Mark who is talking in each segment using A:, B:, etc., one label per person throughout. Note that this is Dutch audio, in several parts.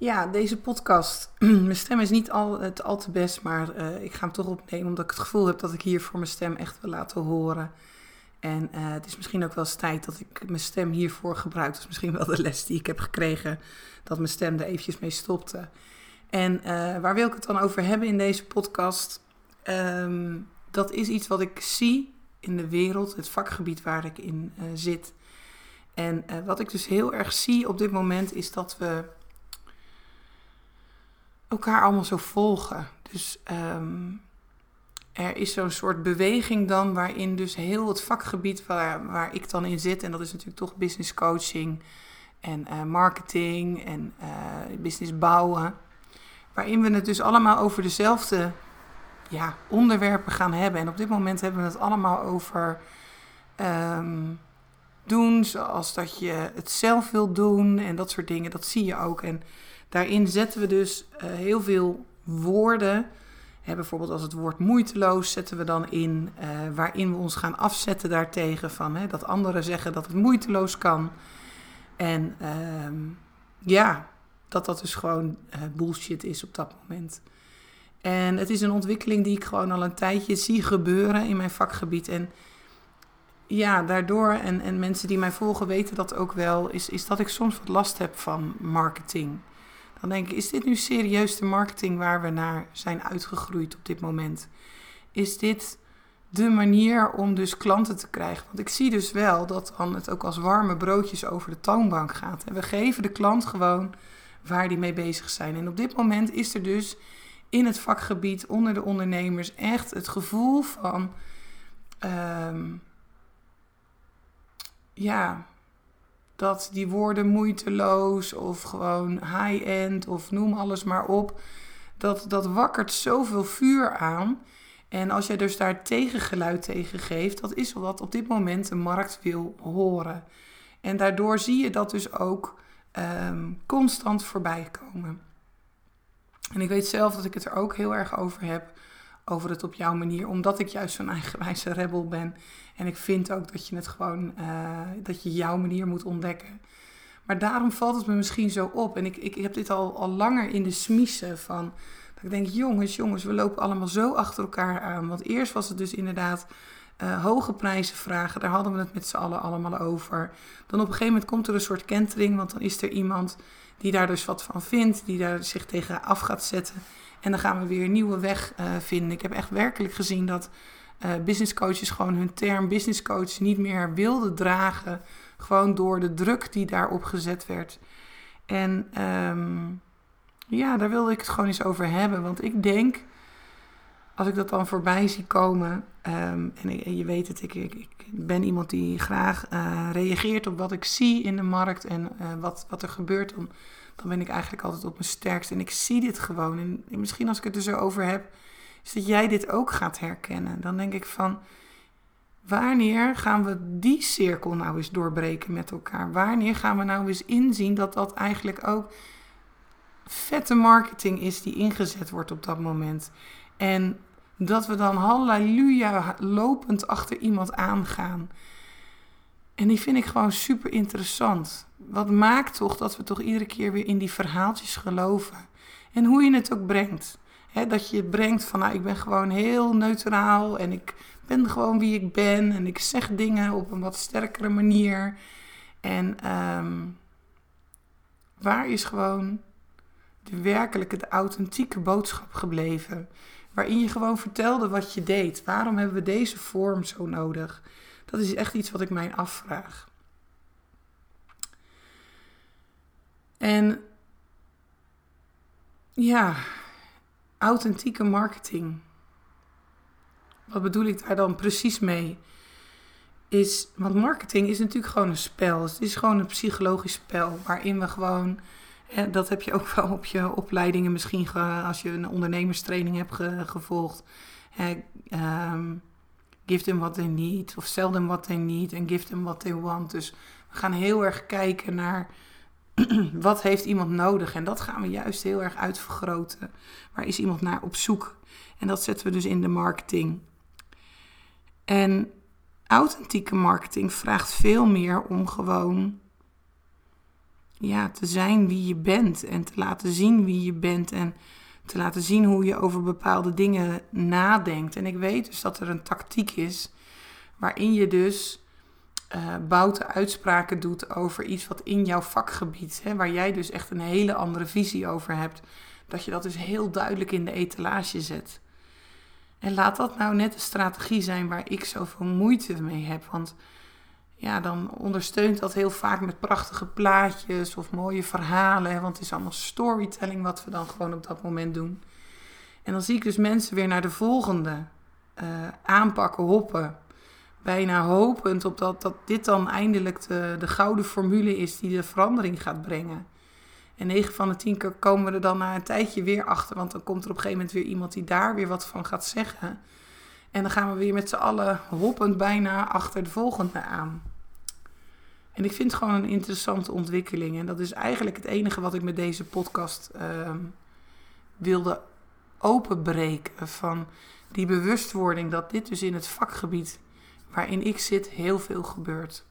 A: Ja, deze podcast. mijn stem is niet al, het al te best, maar uh, ik ga hem toch opnemen omdat ik het gevoel heb dat ik hier voor mijn stem echt wil laten horen. En uh, het is misschien ook wel eens tijd dat ik mijn stem hiervoor gebruik. Is misschien wel de les die ik heb gekregen, dat mijn stem er eventjes mee stopte. En uh, waar wil ik het dan over hebben in deze podcast? Um, dat is iets wat ik zie in de wereld, het vakgebied waar ik in zit. En wat ik dus heel erg zie op dit moment is dat we elkaar allemaal zo volgen. Dus um, er is zo'n soort beweging dan waarin dus heel het vakgebied waar, waar ik dan in zit, en dat is natuurlijk toch business coaching en uh, marketing en business bouwen, waarin we het dus allemaal over dezelfde ja, onderwerpen gaan hebben. En op dit moment hebben we het allemaal over um, doen, zoals dat je het zelf wilt doen en dat soort dingen. Dat zie je ook. En daarin zetten we dus uh, heel veel woorden. Bijvoorbeeld als het woord moeiteloos zetten we dan in, uh, waarin we ons gaan afzetten daartegen van hè, dat anderen zeggen dat het moeiteloos kan. En uh, ja, dat dat dus gewoon uh, bullshit is op dat moment. En het is een ontwikkeling die ik gewoon al een tijdje zie gebeuren in mijn vakgebied. En ja, daardoor, en, en mensen die mij volgen weten dat ook wel, is, is dat ik soms wat last heb van marketing. Dan denk ik, is dit nu serieus de marketing waar we naar zijn uitgegroeid op dit moment? Is dit de manier om dus klanten te krijgen? Want ik zie dus wel dat dan het ook als warme broodjes over de toonbank gaat. En we geven de klant gewoon waar die mee bezig zijn. En op dit moment is er dus in het vakgebied onder de ondernemers echt het gevoel van. Um, ja, dat die woorden moeiteloos of gewoon high-end of noem alles maar op. Dat, dat wakkert zoveel vuur aan. En als jij dus daar tegengeluid tegen geeft, dat is wat op dit moment de markt wil horen. En daardoor zie je dat dus ook um, constant voorbij komen. En ik weet zelf dat ik het er ook heel erg over heb. Over het op jouw manier. Omdat ik juist zo'n eigenwijze rebel ben. En ik vind ook dat je het gewoon. Uh, dat je jouw manier moet ontdekken. Maar daarom valt het me misschien zo op. En ik, ik heb dit al, al langer in de smiezen van. Dat ik denk, jongens, jongens, we lopen allemaal zo achter elkaar aan. Want eerst was het dus inderdaad. Uh, hoge prijzen vragen, daar hadden we het met z'n allen allemaal over. Dan op een gegeven moment komt er een soort kentering, want dan is er iemand die daar dus wat van vindt, die daar zich tegen af gaat zetten. En dan gaan we weer een nieuwe weg uh, vinden. Ik heb echt werkelijk gezien dat uh, business coaches gewoon hun term business coach niet meer wilden dragen. Gewoon door de druk die daarop gezet werd. En um, ja, daar wilde ik het gewoon eens over hebben. Want ik denk, als ik dat dan voorbij zie komen. Um, en, je weet het, ik, ik, ben iemand die graag uh, reageert op wat ik zie in de markt en wat, wat er gebeurt. Dan ben ik eigenlijk altijd op mijn sterkst. En ik zie dit gewoon. En, en misschien als ik het er zo over heb, is dat jij dit ook gaat herkennen. Dan denk ik van, wanneer gaan we die cirkel nou eens doorbreken met elkaar? Wanneer gaan we nou eens inzien dat dat eigenlijk ook vette marketing is die ingezet wordt op dat moment? En dat we dan halleluja lopend achter iemand aangaan. En die vind ik gewoon super interessant. Wat maakt toch dat we toch iedere keer weer in die verhaaltjes geloven? En hoe je het ook brengt. dat je het brengt van, nou, ik ben gewoon heel neutraal en ik ben gewoon wie ik ben en ik zeg dingen op een wat sterkere manier. En um, waar is gewoon de werkelijke, de authentieke boodschap gebleven? waarin je gewoon vertelde wat je deed. Waarom hebben we deze vorm zo nodig? Dat is echt iets wat ik mij afvraag. En ja, authentieke marketing. Wat bedoel ik daar dan precies mee? is, want marketing is natuurlijk gewoon een spel. Het is gewoon een psychologisch spel waarin we gewoon, hè, dat heb je ook wel op je opleidingen misschien als je een ondernemerstraining hebt gevolgd. Ehm, give them what they need of sell them what they need and give them what they want. Dus we gaan heel erg kijken naar wat heeft iemand nodig en dat gaan we juist heel erg uitvergroten. Waar is iemand naar op zoek? En dat zetten we dus in de marketing. En authentieke marketing vraagt veel meer om gewoon ja, te zijn wie je bent en te laten zien wie je bent en te laten zien hoe je over bepaalde dingen nadenkt. En ik weet dus dat er een tactiek is waarin je dus uh, uitspraken doet over iets wat in jouw vakgebied, hè, waar jij dus echt een hele andere visie over hebt, dat je dat dus heel duidelijk in de etalage zet. En laat dat nou net de strategie zijn waar ik zoveel moeite mee heb. Want ja, dan ondersteunt dat heel vaak met prachtige plaatjes of mooie verhalen. Want het is allemaal storytelling wat we dan gewoon op dat moment doen. En dan zie ik dus mensen weer naar de volgende uh, aanpakken, hoppen. Bijna hopend op dat, dat dit dan eindelijk de, de gouden formule is die de verandering gaat brengen. En 9 van de 10 keer komen we er dan na een tijdje weer achter. Want dan komt er op een gegeven moment weer iemand die daar weer wat van gaat zeggen. En dan gaan we weer met z'n allen hoppend bijna achter de volgende aan. En ik vind het gewoon een interessante ontwikkeling. En dat is eigenlijk het enige wat ik met deze podcast uh, wilde openbreken. Van die bewustwording dat dit dus in het vakgebied waarin ik zit heel veel gebeurt.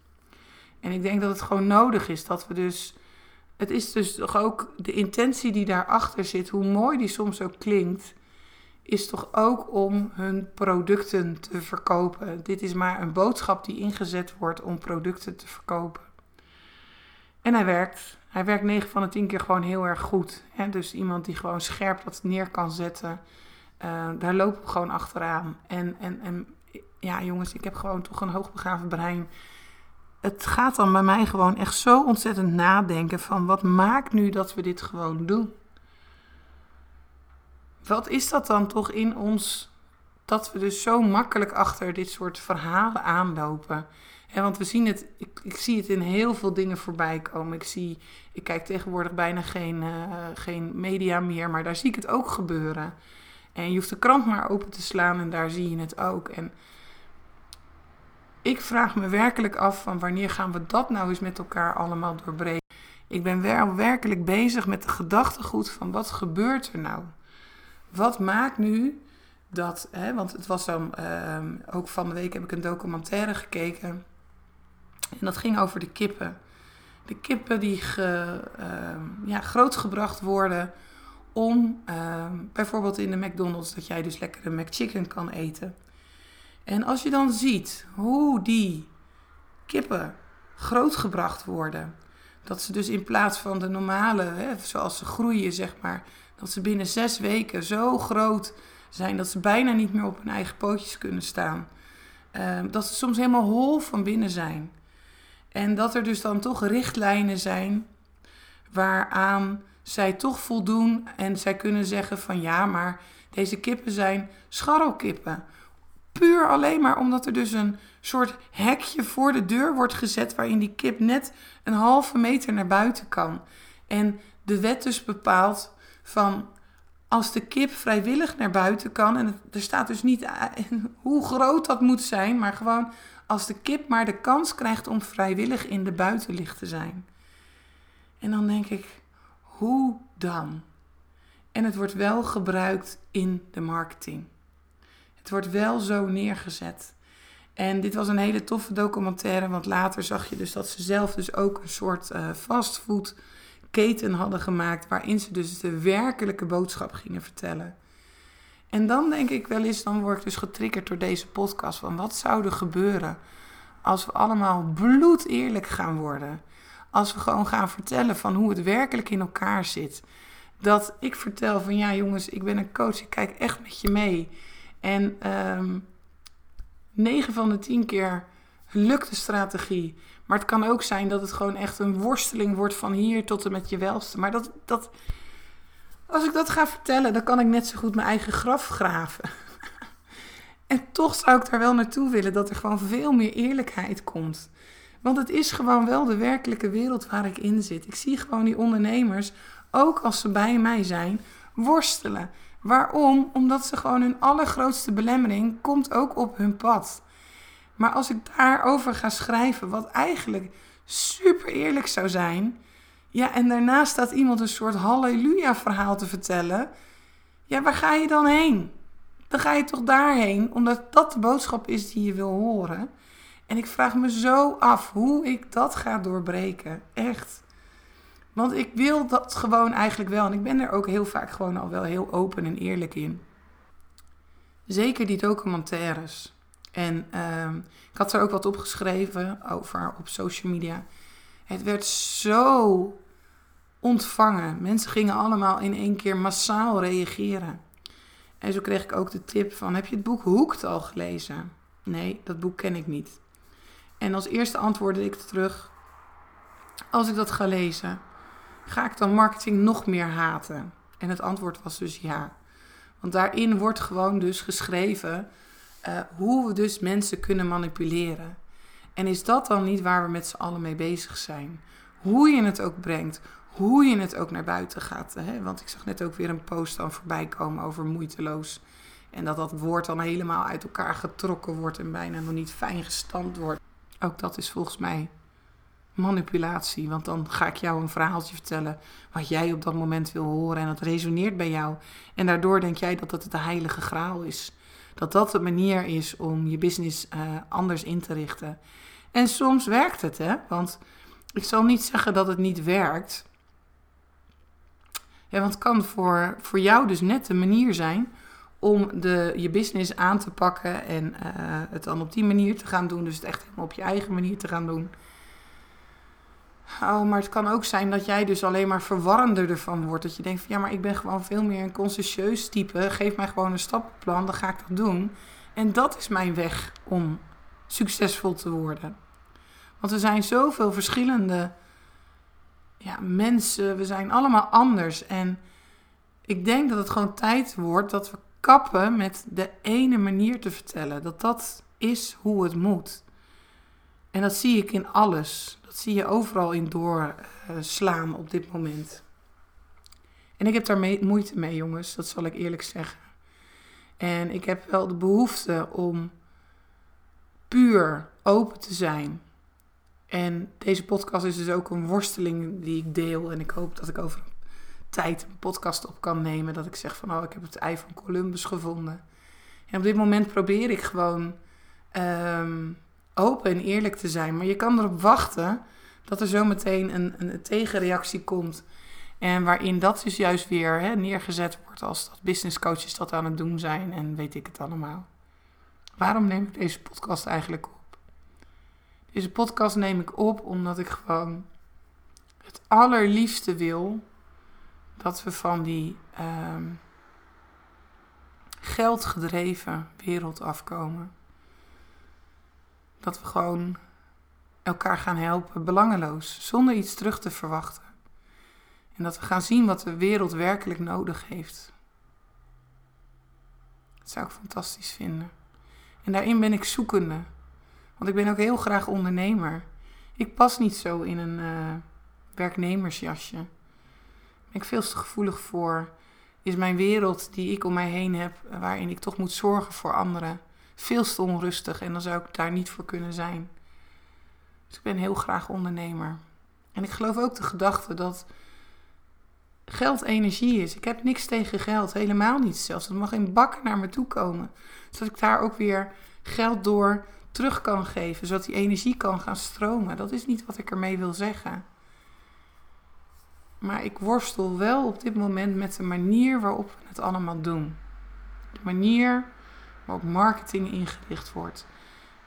A: En ik denk dat het gewoon nodig is dat we dus het is dus toch ook de intentie die daarachter zit, hoe mooi die soms ook klinkt, is toch ook om hun producten te verkopen. Dit is maar een boodschap die ingezet wordt om producten te verkopen. En hij werkt. Hij werkt 9 van de 10 keer gewoon heel erg goed. Hè? Dus iemand die gewoon scherp dat neer kan zetten. Uh, daar lopen we gewoon achteraan. En, en, en ja, jongens, ik heb gewoon toch een hoogbegaafd brein het gaat dan bij mij gewoon echt zo ontzettend nadenken van wat maakt nu dat we dit gewoon doen? Wat is dat dan toch in ons dat we dus zo makkelijk achter dit soort verhalen aanlopen? En want we zien het, ik, ik, zie het in heel veel dingen voorbij komen. Ik, zie, ik kijk tegenwoordig bijna geen, uh, geen media meer, maar daar zie ik het ook gebeuren. En je hoeft de krant maar open te slaan en daar zie je het ook. En ik vraag me werkelijk af van wanneer gaan we dat nou eens met elkaar allemaal doorbreken. Ik ben wel werkelijk bezig met de gedachtegoed van wat gebeurt er nou? Wat maakt nu dat, hè, want het was dan, uh, ook van de week heb ik een documentaire gekeken. En dat ging over de kippen. De kippen die ge, uh, ja, grootgebracht worden om ehm, bijvoorbeeld in de McDonald's dat jij dus lekker een McChicken kan eten. En als je dan ziet hoe die kippen grootgebracht worden, dat ze dus in plaats van de normale, hè, zoals ze groeien, zeg maar, dat ze binnen zes weken zo groot zijn dat ze bijna niet meer op hun eigen pootjes kunnen staan. Ehm, dat ze soms helemaal hol van binnen zijn. En dat er dus dan toch richtlijnen zijn waaraan zij toch voldoen en zij kunnen zeggen van ja, maar deze kippen zijn scharrelkippen Puur alleen maar omdat er dus een soort hekje voor de deur wordt gezet waarin die kip net een halve meter naar buiten kan. En de wet dus bepaalt van als de kip vrijwillig naar buiten kan, en er staat dus niet hoe groot dat moet zijn, maar gewoon als de kip maar de kans krijgt om vrijwillig in de buitenlicht te zijn. En dan denk ik, hoe dan? En het wordt wel gebruikt in de marketing. Het wordt wel zo neergezet. En dit was een hele toffe documentaire, want later zag je dus dat ze zelf dus ook een soort uh, fastfood keten hadden gemaakt, waarin ze dus de werkelijke boodschap gingen vertellen. En dan denk ik wel eens, dan word ik dus getriggerd door deze podcast, van wat zou er gebeuren als we allemaal bloed eerlijk gaan worden? Als we gewoon gaan vertellen van hoe het werkelijk in elkaar zit. Dat ik vertel van ja jongens, ik ben een coach, ik kijk echt met je mee. En um, ehm, 9 van de 10 keer lukt de strategie. Maar het kan ook zijn dat het gewoon echt een worsteling wordt van hier tot en met je welste. Maar dat, dat, als ik dat ga vertellen, dan kan ik net zo goed mijn eigen graf graven. En toch zou ik daar wel naartoe willen dat er gewoon veel meer eerlijkheid komt. Want het is gewoon wel de werkelijke wereld waar ik in zit. Ik zie gewoon die ondernemers, ook als ze bij mij zijn, worstelen. Waarom? Omdat ze gewoon hun allergrootste belemmering komt ook op hun pad. Maar als ik daarover ga schrijven, wat eigenlijk super eerlijk zou zijn. Ja, en daarna staat iemand een soort halleluja-verhaal te vertellen. Ja, waar ga je dan heen? Dan ga je toch daarheen, omdat dat de boodschap is die je wil horen. En ik vraag me zo af hoe ik dat ga doorbreken. Echt. Want ik wil dat gewoon eigenlijk wel. En ik ben er ook heel vaak gewoon al wel heel open en eerlijk in. Zeker die documentaires. En uh, ik had er ook wat opgeschreven over op social media. Het werd zo ontvangen. Mensen gingen allemaal in één keer massaal reageren. En zo kreeg ik ook de tip van, heb je het boek Hoekt al gelezen? Nee, dat boek ken ik niet. En als eerste antwoordde ik terug, als ik dat ga lezen, ga ik dan marketing nog meer haten? En het antwoord was dus ja. Want daarin wordt gewoon dus geschreven uh, hoe we dus mensen kunnen manipuleren. En is dat dan niet waar we met z'n allen mee bezig zijn? Hoe je het ook brengt, hoe je het ook naar buiten gaat. Hè? Want ik zag net ook weer een post dan voorbij komen over moeiteloos. En dat dat woord dan helemaal uit elkaar getrokken wordt en bijna nog niet fijn gestampt wordt. Ook dat is volgens mij manipulatie. Want dan ga ik jou een verhaaltje vertellen wat jij op dat moment wil horen. En dat resoneert bij jou. En daardoor denk jij dat het de heilige graal is. Dat dat de manier is om je business uh, anders in te richten. En soms werkt het, hè? Want ik zal niet zeggen dat het niet werkt. Ja, want het kan voor, voor jou dus net de manier zijn om de, je business aan te pakken en uh, het dan op die manier te gaan doen. Dus het echt helemaal op je eigen manier te gaan doen. Oh, maar het kan ook zijn dat jij dus alleen maar verwarrender ervan wordt. Dat je denkt van ja, maar ik ben gewoon veel meer een consciëntieus type. Geef mij gewoon een stappenplan, dan ga ik dat doen. En dat is mijn weg om succesvol te worden. Want er zijn zoveel verschillende ja, mensen. We zijn allemaal anders. En ik denk dat het gewoon tijd wordt dat we kappen met de ene manier te vertellen. Dat dat is hoe het moet. En dat zie ik in alles. Dat zie je overal in doorslaan op dit moment. En ik heb daar moeite mee, jongens. Dat zal ik eerlijk zeggen. En ik heb wel de behoefte om puur open te zijn. En deze podcast is dus ook een worsteling die ik deel. En ik hoop dat ik over tijd een podcast op kan nemen. Dat ik zeg van, oh, ik heb het ei van Columbus gevonden. En op dit moment probeer ik gewoon um, open en eerlijk te zijn. Maar je kan erop wachten dat er zometeen een, een tegenreactie komt. En waarin dat dus juist weer hè, neergezet wordt als dat business coaches dat aan het doen zijn en weet ik het allemaal. Waarom neem ik deze podcast eigenlijk op? Deze podcast neem ik op omdat ik gewoon het allerliefste wil dat we van die um, geldgedreven wereld afkomen. Dat we gewoon elkaar gaan helpen, belangeloos, zonder iets terug te verwachten. En dat we gaan zien wat de wereld werkelijk nodig heeft. Dat zou ik fantastisch vinden. En daarin ben ik zoekende. Want ik ben ook heel graag ondernemer. Ik pas niet zo in een uh, werknemersjasje. Ben ik veel te gevoelig voor. Is mijn wereld die ik om mij heen heb, waarin ik toch moet zorgen voor anderen, veel te onrustig en dan zou ik daar niet voor kunnen zijn. Dus ik ben heel graag ondernemer. En ik geloof ook de gedachte dat geld energie is. Ik heb niks tegen geld, helemaal niet zelfs. Het mag in bakken naar me toe komen. Zodat ik daar ook weer geld door terug kan geven, zodat die energie kan gaan stromen. Dat is niet wat ik ermee wil zeggen. Maar ik worstel wel op dit moment met de manier waarop we het allemaal doen. De manier waarop marketing ingericht wordt.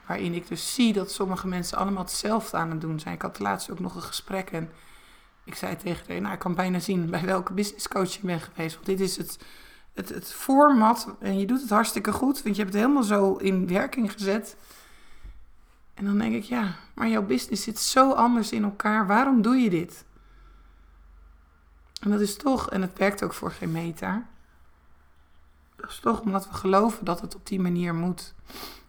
A: Waarin ik dus zie dat sommige mensen allemaal hetzelfde aan het doen zijn. Ik had laatst ook nog een gesprek en ik zei tegen haar, nou ik kan bijna zien bij welke business coach je bent geweest. Want dit is het, het, het format en je doet het hartstikke goed. Want je hebt het helemaal zo in werking gezet. En dan denk ik, ja, maar jouw business zit zo anders in elkaar. Waarom doe je dit? En dat is toch, en het werkt ook voor geen meter, is toch omdat we geloven dat het op die manier moet.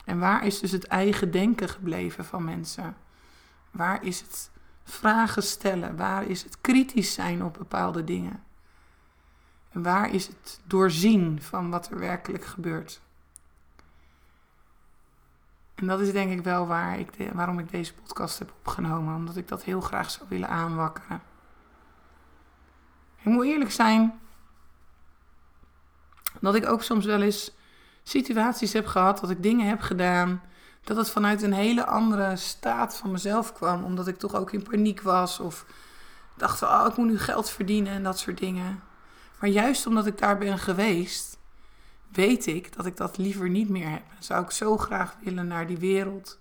A: En waar is dus het eigen denken gebleven van mensen? Waar is het vragen stellen? Waar is het kritisch zijn op bepaalde dingen? En waar is het doorzien van wat er werkelijk gebeurt? En dat is denk ik wel waar ik waarom ik deze podcast heb opgenomen. Omdat ik dat heel graag zou willen aanwakkeren. Ik moet eerlijk zijn dat ik ook soms wel eens situaties heb gehad, dat ik dingen heb gedaan, dat het vanuit een hele andere staat van mezelf kwam. Omdat ik toch ook in paniek was of dacht, oh, ik moet nu geld verdienen en dat soort dingen. Maar juist omdat ik daar ben geweest, weet ik dat ik dat liever niet meer heb. Zou ik zo graag willen naar die wereld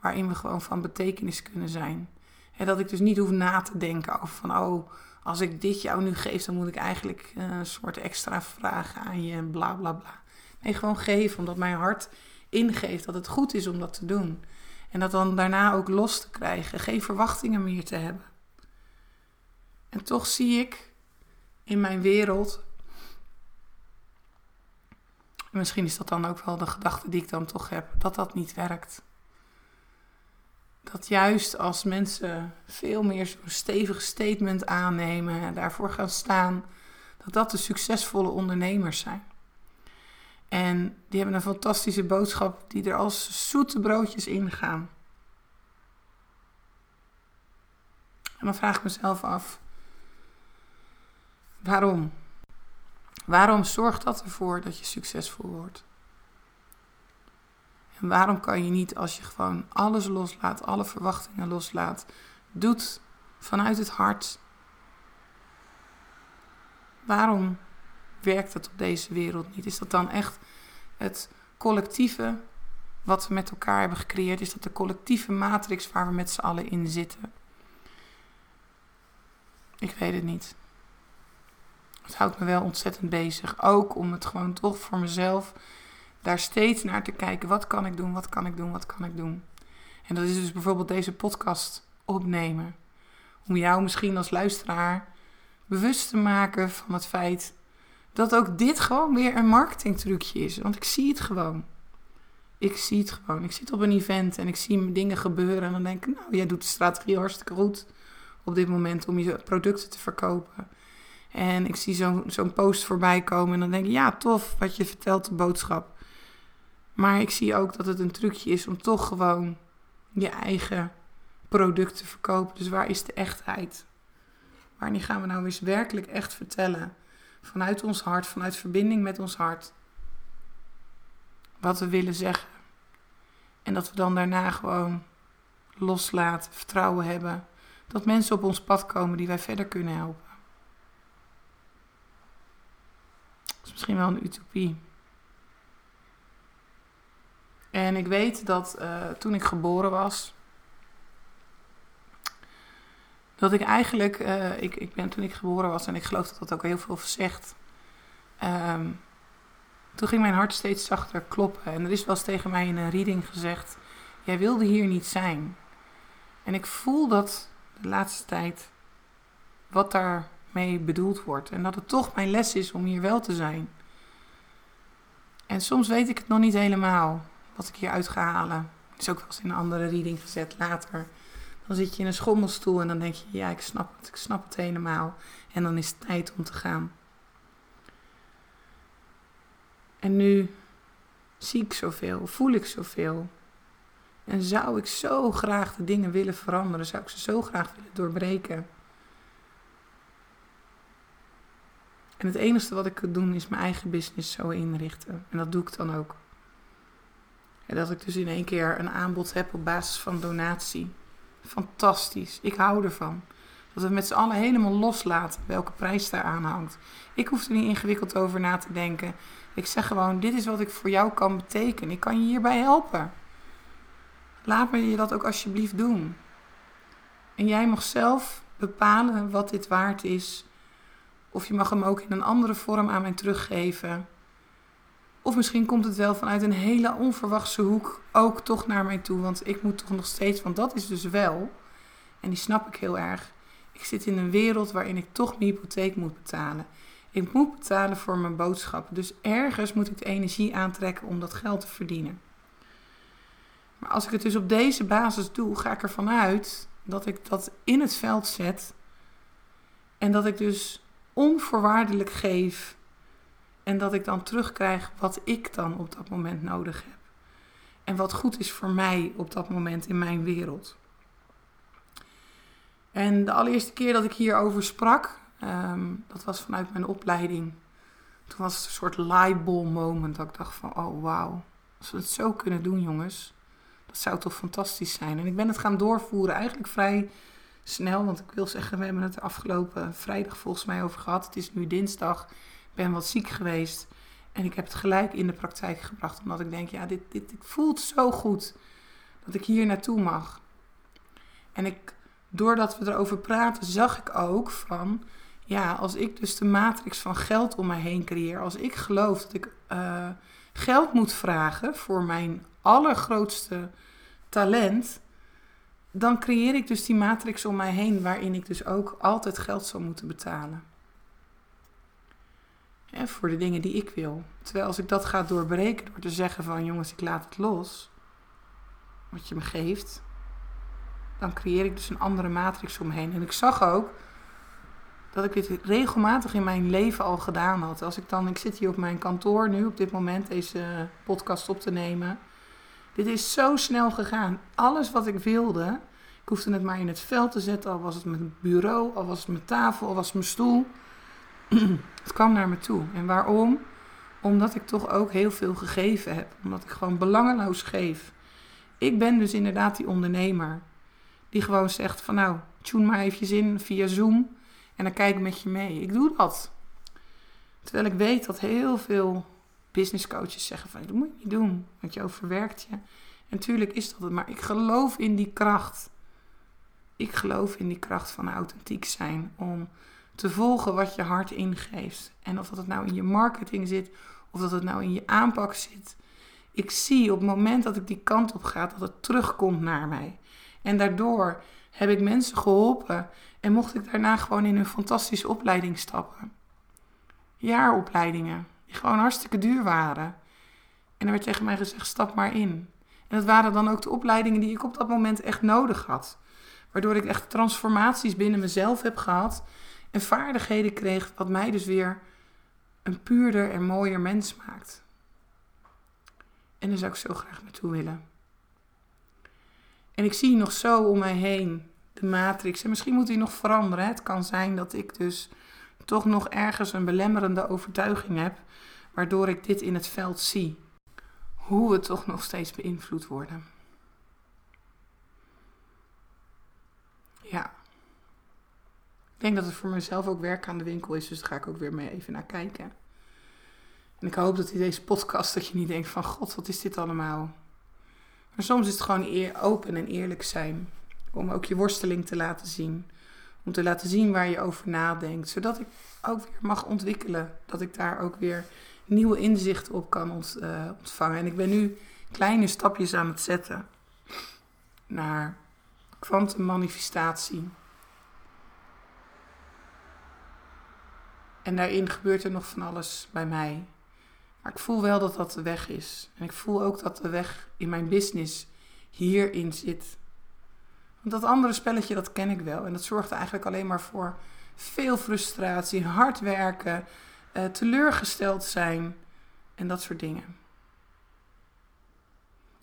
A: waarin we gewoon van betekenis kunnen zijn. En dat ik dus niet hoef na te denken over van, oh, als ik dit jou nu geef, dan moet ik eigenlijk eh, een soort extra vragen aan je en bla bla bla. Nee, gewoon geven, omdat mijn hart ingeeft dat het goed is om dat te doen. En dat dan daarna ook los te krijgen, geen verwachtingen meer te hebben. En toch zie ik in mijn wereld, misschien is dat dan ook wel de gedachte die ik dan toch heb, dat dat niet werkt dat juist als mensen veel meer zo'n stevig statement aannemen en daarvoor gaan staan, dat dat de succesvolle ondernemers zijn. En die hebben een fantastische boodschap die er als zoete broodjes in gaan. En dan vraag ik mezelf af, waarom? Waarom zorgt dat ervoor dat je succesvol wordt? En waarom kan je niet als je gewoon alles loslaat, alle verwachtingen loslaat, doet vanuit het hart? Waarom werkt het op deze wereld niet? Is dat dan echt het collectieve wat we met elkaar hebben gecreëerd? Is dat de collectieve matrix waar we met z'n allen in zitten? Ik weet het niet. Het houdt me wel ontzettend bezig. Ook om het gewoon toch voor mezelf daar steeds naar te kijken. Wat kan ik doen? Wat kan ik doen? Wat kan ik doen? En dat is dus bijvoorbeeld deze podcast opnemen. Om jou misschien als luisteraar bewust te maken van het feit dat ook dit gewoon weer een marketingtrucje is. Want ik zie het gewoon. Ik zie het gewoon. Ik zit op een event en ik zie dingen gebeuren. En dan denk ik, nou, jij doet de strategie hartstikke goed op dit moment om je producten te verkopen. En ik zie zo'n zo'n post voorbij komen en dan denk ik, ja, tof wat je vertelt, de boodschap. Maar ik zie ook dat het een trucje is om toch gewoon je eigen product te verkopen. Dus waar is de echtheid? Wanneer gaan we nou eens werkelijk echt vertellen? Vanuit ons hart, vanuit verbinding met ons hart. Wat we willen zeggen. En dat we dan daarna gewoon loslaten, vertrouwen hebben. Dat mensen op ons pad komen die wij verder kunnen helpen. Dat is misschien wel een utopie. En ik weet dat uh, toen ik geboren was, dat ik eigenlijk, uh, ik, ik ben toen ik geboren was en ik geloof dat dat ook heel veel zegt. Um, toen ging mijn hart steeds zachter kloppen. En er is wel eens tegen mij in een reading gezegd: Jij wilde hier niet zijn. En ik voel dat de laatste tijd wat daarmee bedoeld wordt. En dat het toch mijn les is om hier wel te zijn. En soms weet ik het nog niet helemaal wat ik hieruit ga halen. Is ook wel eens in een andere reading gezet later. Dan zit je in een schommelstoel en dan denk je, ja, ik snap het, ik snap het helemaal. En dan is het tijd om te gaan. En nu zie ik zoveel, voel ik zoveel. En zou ik zo graag de dingen willen veranderen, zou ik ze zo graag willen doorbreken. En het enige wat ik kan doen is mijn eigen business zo inrichten. En dat doe ik dan ook. En dat ik dus in één keer een aanbod heb op basis van donatie. Fantastisch. Ik hou ervan. Dat we met z'n allen helemaal loslaten welke prijs daar aan hangt. Ik hoef er niet ingewikkeld over na te denken. Ik zeg gewoon: dit is wat ik voor jou kan betekenen. Ik kan je hierbij helpen. Laat me je dat ook alsjeblieft doen. En jij mag zelf bepalen wat dit waard is. Of je mag hem ook in een andere vorm aan mij teruggeven. Of misschien komt het wel vanuit een hele onverwachte hoek ook toch naar mij toe. Want ik moet toch nog steeds, want dat is dus wel, en die snap ik heel erg. Ik zit in een wereld waarin ik toch mijn hypotheek moet betalen. Ik moet betalen voor mijn boodschappen. Dus ergens moet ik de energie aantrekken om dat geld te verdienen. Maar als ik het dus op deze basis doe, ga ik ervan uit dat ik dat in het veld zet. En dat ik dus onvoorwaardelijk geef. En dat ik dan terugkrijg wat ik dan op dat moment nodig heb. En wat goed is voor mij op dat moment in mijn wereld. En de allereerste keer dat ik hierover sprak, ehm, dat was vanuit mijn opleiding. Toen was het een soort lightbulb moment dat ik dacht van, oh wauw, als we het zo kunnen doen jongens, dat zou toch fantastisch zijn. En ik ben het gaan doorvoeren eigenlijk vrij snel, want ik wil zeggen, we hebben het afgelopen vrijdag volgens mij over gehad. Het is nu dinsdag, ben wat ziek geweest. En ik heb het gelijk in de praktijk gebracht, omdat ik denk, ja, dit, dit, dit voelt zo goed dat ik hier naartoe mag. En ik doordat we erover praten, zag ik ook van, ja, als ik dus de matrix van geld om mij heen creëer, als ik geloof dat ik uh, geld moet vragen voor mijn allergrootste talent, dan creëer ik dus die matrix om mij heen waarin ik dus ook altijd geld zal moeten betalen. Voor de dingen die ik wil. Terwijl als ik dat ga doorbreken door te zeggen van jongens, ik laat het los, wat je me geeft, dan creëer ik dus een andere matrix omheen. En ik zag ook dat ik dit regelmatig in mijn leven al gedaan had. Als ik dan, ik zit hier op mijn kantoor nu op dit moment deze podcast op te nemen. Dit is zo snel gegaan. Alles wat ik wilde, ik hoefde het maar in het veld te zetten. Al was het mijn bureau, al was het mijn tafel, al was het mijn stoel. het kwam naar me toe. En waarom? Omdat ik toch ook heel veel gegeven heb. Omdat ik gewoon belangeloos geef. Ik ben dus inderdaad die ondernemer. Die gewoon zegt van nou, tune maar eventjes in via Zoom en dan kijk ik met je mee. Ik doe dat. Terwijl ik weet dat heel veel business coaches zeggen van dat moet je niet doen, want je overwerkt je. En natuurlijk is dat het, maar ik geloof in die kracht. Ik geloof in die kracht van authentiek zijn om te volgen wat je hart ingeeft. En of dat het nou in je marketing zit, of dat het nou in je aanpak zit. Ik zie op het moment dat ik die kant op ga, dat het terugkomt naar mij. En daardoor heb ik mensen geholpen en mocht ik daarna gewoon in een fantastische opleiding stappen. Jaaropleidingen, die gewoon hartstikke duur waren. En er werd tegen mij gezegd: stap maar in. En dat waren dan ook de opleidingen die ik op dat moment echt nodig had. Waardoor ik echt transformaties binnen mezelf heb gehad en vaardigheden kreeg, wat mij dus weer een puurder en mooier mens maakt. En daar zou ik zo graag naartoe willen. En ik zie nog zo om mij heen de matrix. En misschien moet die nog veranderen. Het kan zijn dat ik dus toch nog ergens een belemmerende overtuiging heb, waardoor ik dit in het veld zie. Hoe we toch nog steeds beïnvloed worden. Ja. Ik denk dat het voor mezelf ook werk aan de winkel is, dus daar ga ik ook weer mee even naar kijken. En ik hoop dat in deze podcast dat je niet denkt van god, wat is dit allemaal? Maar soms is het gewoon eer, open en eerlijk zijn. Om ook je worsteling te laten zien. Om te laten zien waar je over nadenkt. Zodat ik ook weer mag ontwikkelen. Dat ik daar ook weer nieuwe inzichten op kan eh, ontvangen. En ik ben nu kleine stapjes aan het zetten. Naar kwantummanifestatie. En daarin gebeurt er nog van alles bij mij. Maar ik voel wel dat dat de weg is. En ik voel ook dat de weg in mijn business hierin zit. Want dat andere spelletje, dat ken ik wel. En dat zorgt eigenlijk alleen maar voor veel frustratie, hard werken, uh, teleurgesteld zijn en dat soort dingen.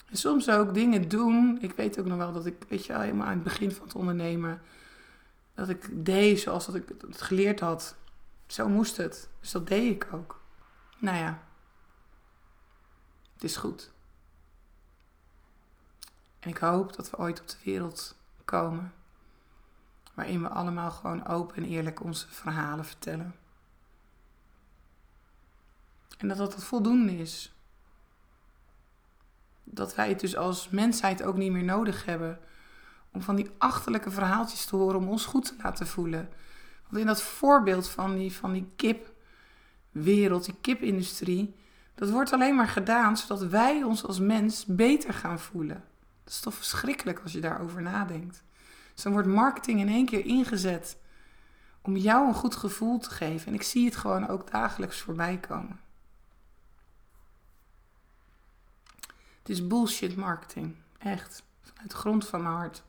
A: En soms ook dingen doen. Ik weet ook nog wel dat ik, weet je helemaal aan het begin van het ondernemen, dat ik deed zoals dat ik het geleerd had. Zo moest het. Dus dat deed ik ook. Nou ja, het is goed. En ik hoop dat we ooit op de wereld komen waarin we allemaal gewoon open en eerlijk onze verhalen vertellen. En dat dat voldoende is. Dat wij het dus als mensheid ook niet meer nodig hebben om van die achterlijke verhaaltjes te horen om ons goed te laten voelen. Want in dat voorbeeld van die, van die kipwereld, die kipindustrie, dat wordt alleen maar gedaan zodat wij ons als mens beter gaan voelen. Dat is toch verschrikkelijk als je daarover nadenkt. Dus dan wordt marketing in één keer ingezet om jou een goed gevoel te geven. En ik zie het gewoon ook dagelijks voorbij komen. Het is bullshit marketing. Echt. Vanuit de grond van mijn hart.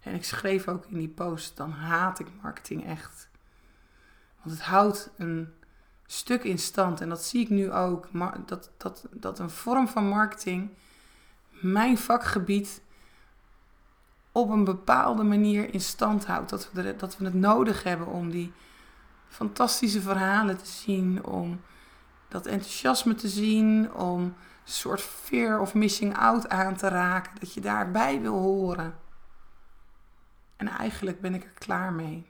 A: En ik schreef ook in die post, dan haat ik marketing echt. Want het houdt een stuk in stand. En dat zie ik nu ook. Dat, dat, dat een vorm van marketing mijn vakgebied op een bepaalde manier in stand houdt. Dat we, dat we het nodig hebben om die fantastische verhalen te zien, om dat enthousiasme te zien, om een soort fear of missing out aan te raken, dat je daarbij wil horen. En eigenlijk ben ik er klaar mee.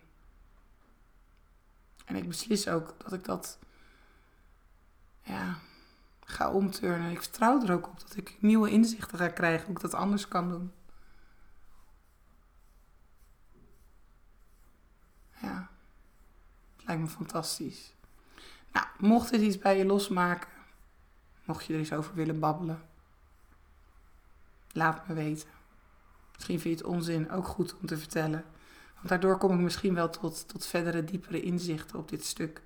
A: En ik beslis ook dat ik dat ja, ga omturnen. Ik vertrouw er ook op dat ik nieuwe inzichten ga krijgen hoe ik dat anders kan doen. Ja, het lijkt me fantastisch. Nou, mocht het iets bij je losmaken, mocht je er eens over willen babbelen, laat me weten. Misschien vind je het onzin ook goed om te vertellen. Want daardoor kom ik misschien wel tot, tot verdere, diepere inzichten op dit stuk.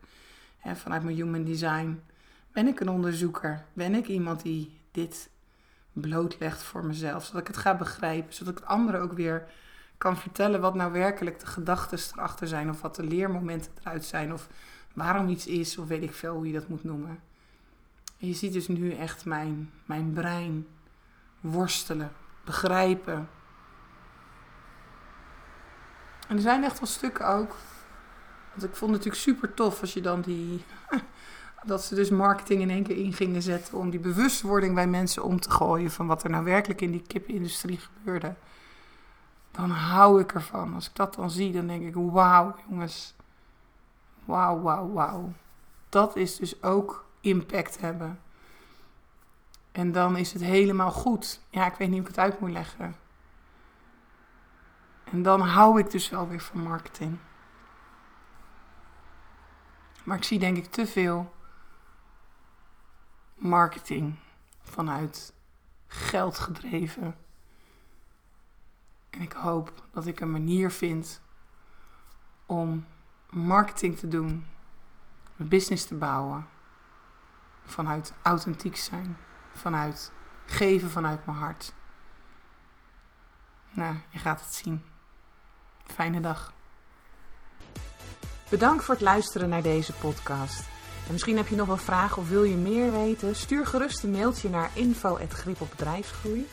A: Vanuit mijn human design ben ik een onderzoeker. Ben ik iemand die dit blootlegt voor mezelf. Zodat ik het ga begrijpen. Zodat ik anderen ook weer kan vertellen wat nou werkelijk de gedachten erachter zijn. Of wat de leermomenten eruit zijn. Of waarom iets is. Of weet ik veel hoe je dat moet noemen. En je ziet dus nu echt mijn, mijn brein worstelen. Begrijpen. En er zijn echt wel stukken ook. Want ik vond het natuurlijk super tof als je dan die. dat ze dus marketing in één keer in gingen zetten. om die bewustwording bij mensen om te gooien. van wat er nou werkelijk in die kipindustrie gebeurde. Dan hou ik ervan. Als ik dat dan zie, dan denk ik: wauw, jongens. Wauw, wauw, wauw. Dat is dus ook impact hebben. En dan is het helemaal goed. Ja, ik weet niet hoe ik het uit moet leggen. En dan hou ik dus wel weer van marketing. Maar ik zie denk ik te veel marketing vanuit geld gedreven. En ik hoop dat ik een manier vind om marketing te doen, een business te bouwen, vanuit authentiek zijn, vanuit geven vanuit mijn hart. Nou, je gaat het zien. Fijne dag.
B: Bedankt voor het luisteren naar deze podcast. En misschien heb je nog een vraag of wil je meer weten? Stuur gerust een mailtje naar info.gripopbedrijfsgroei.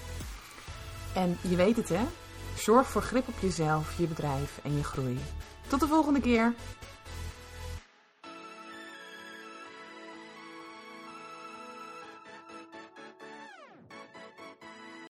B: En je weet het hè, zorg voor grip op jezelf, je bedrijf en je groei. Tot de volgende keer!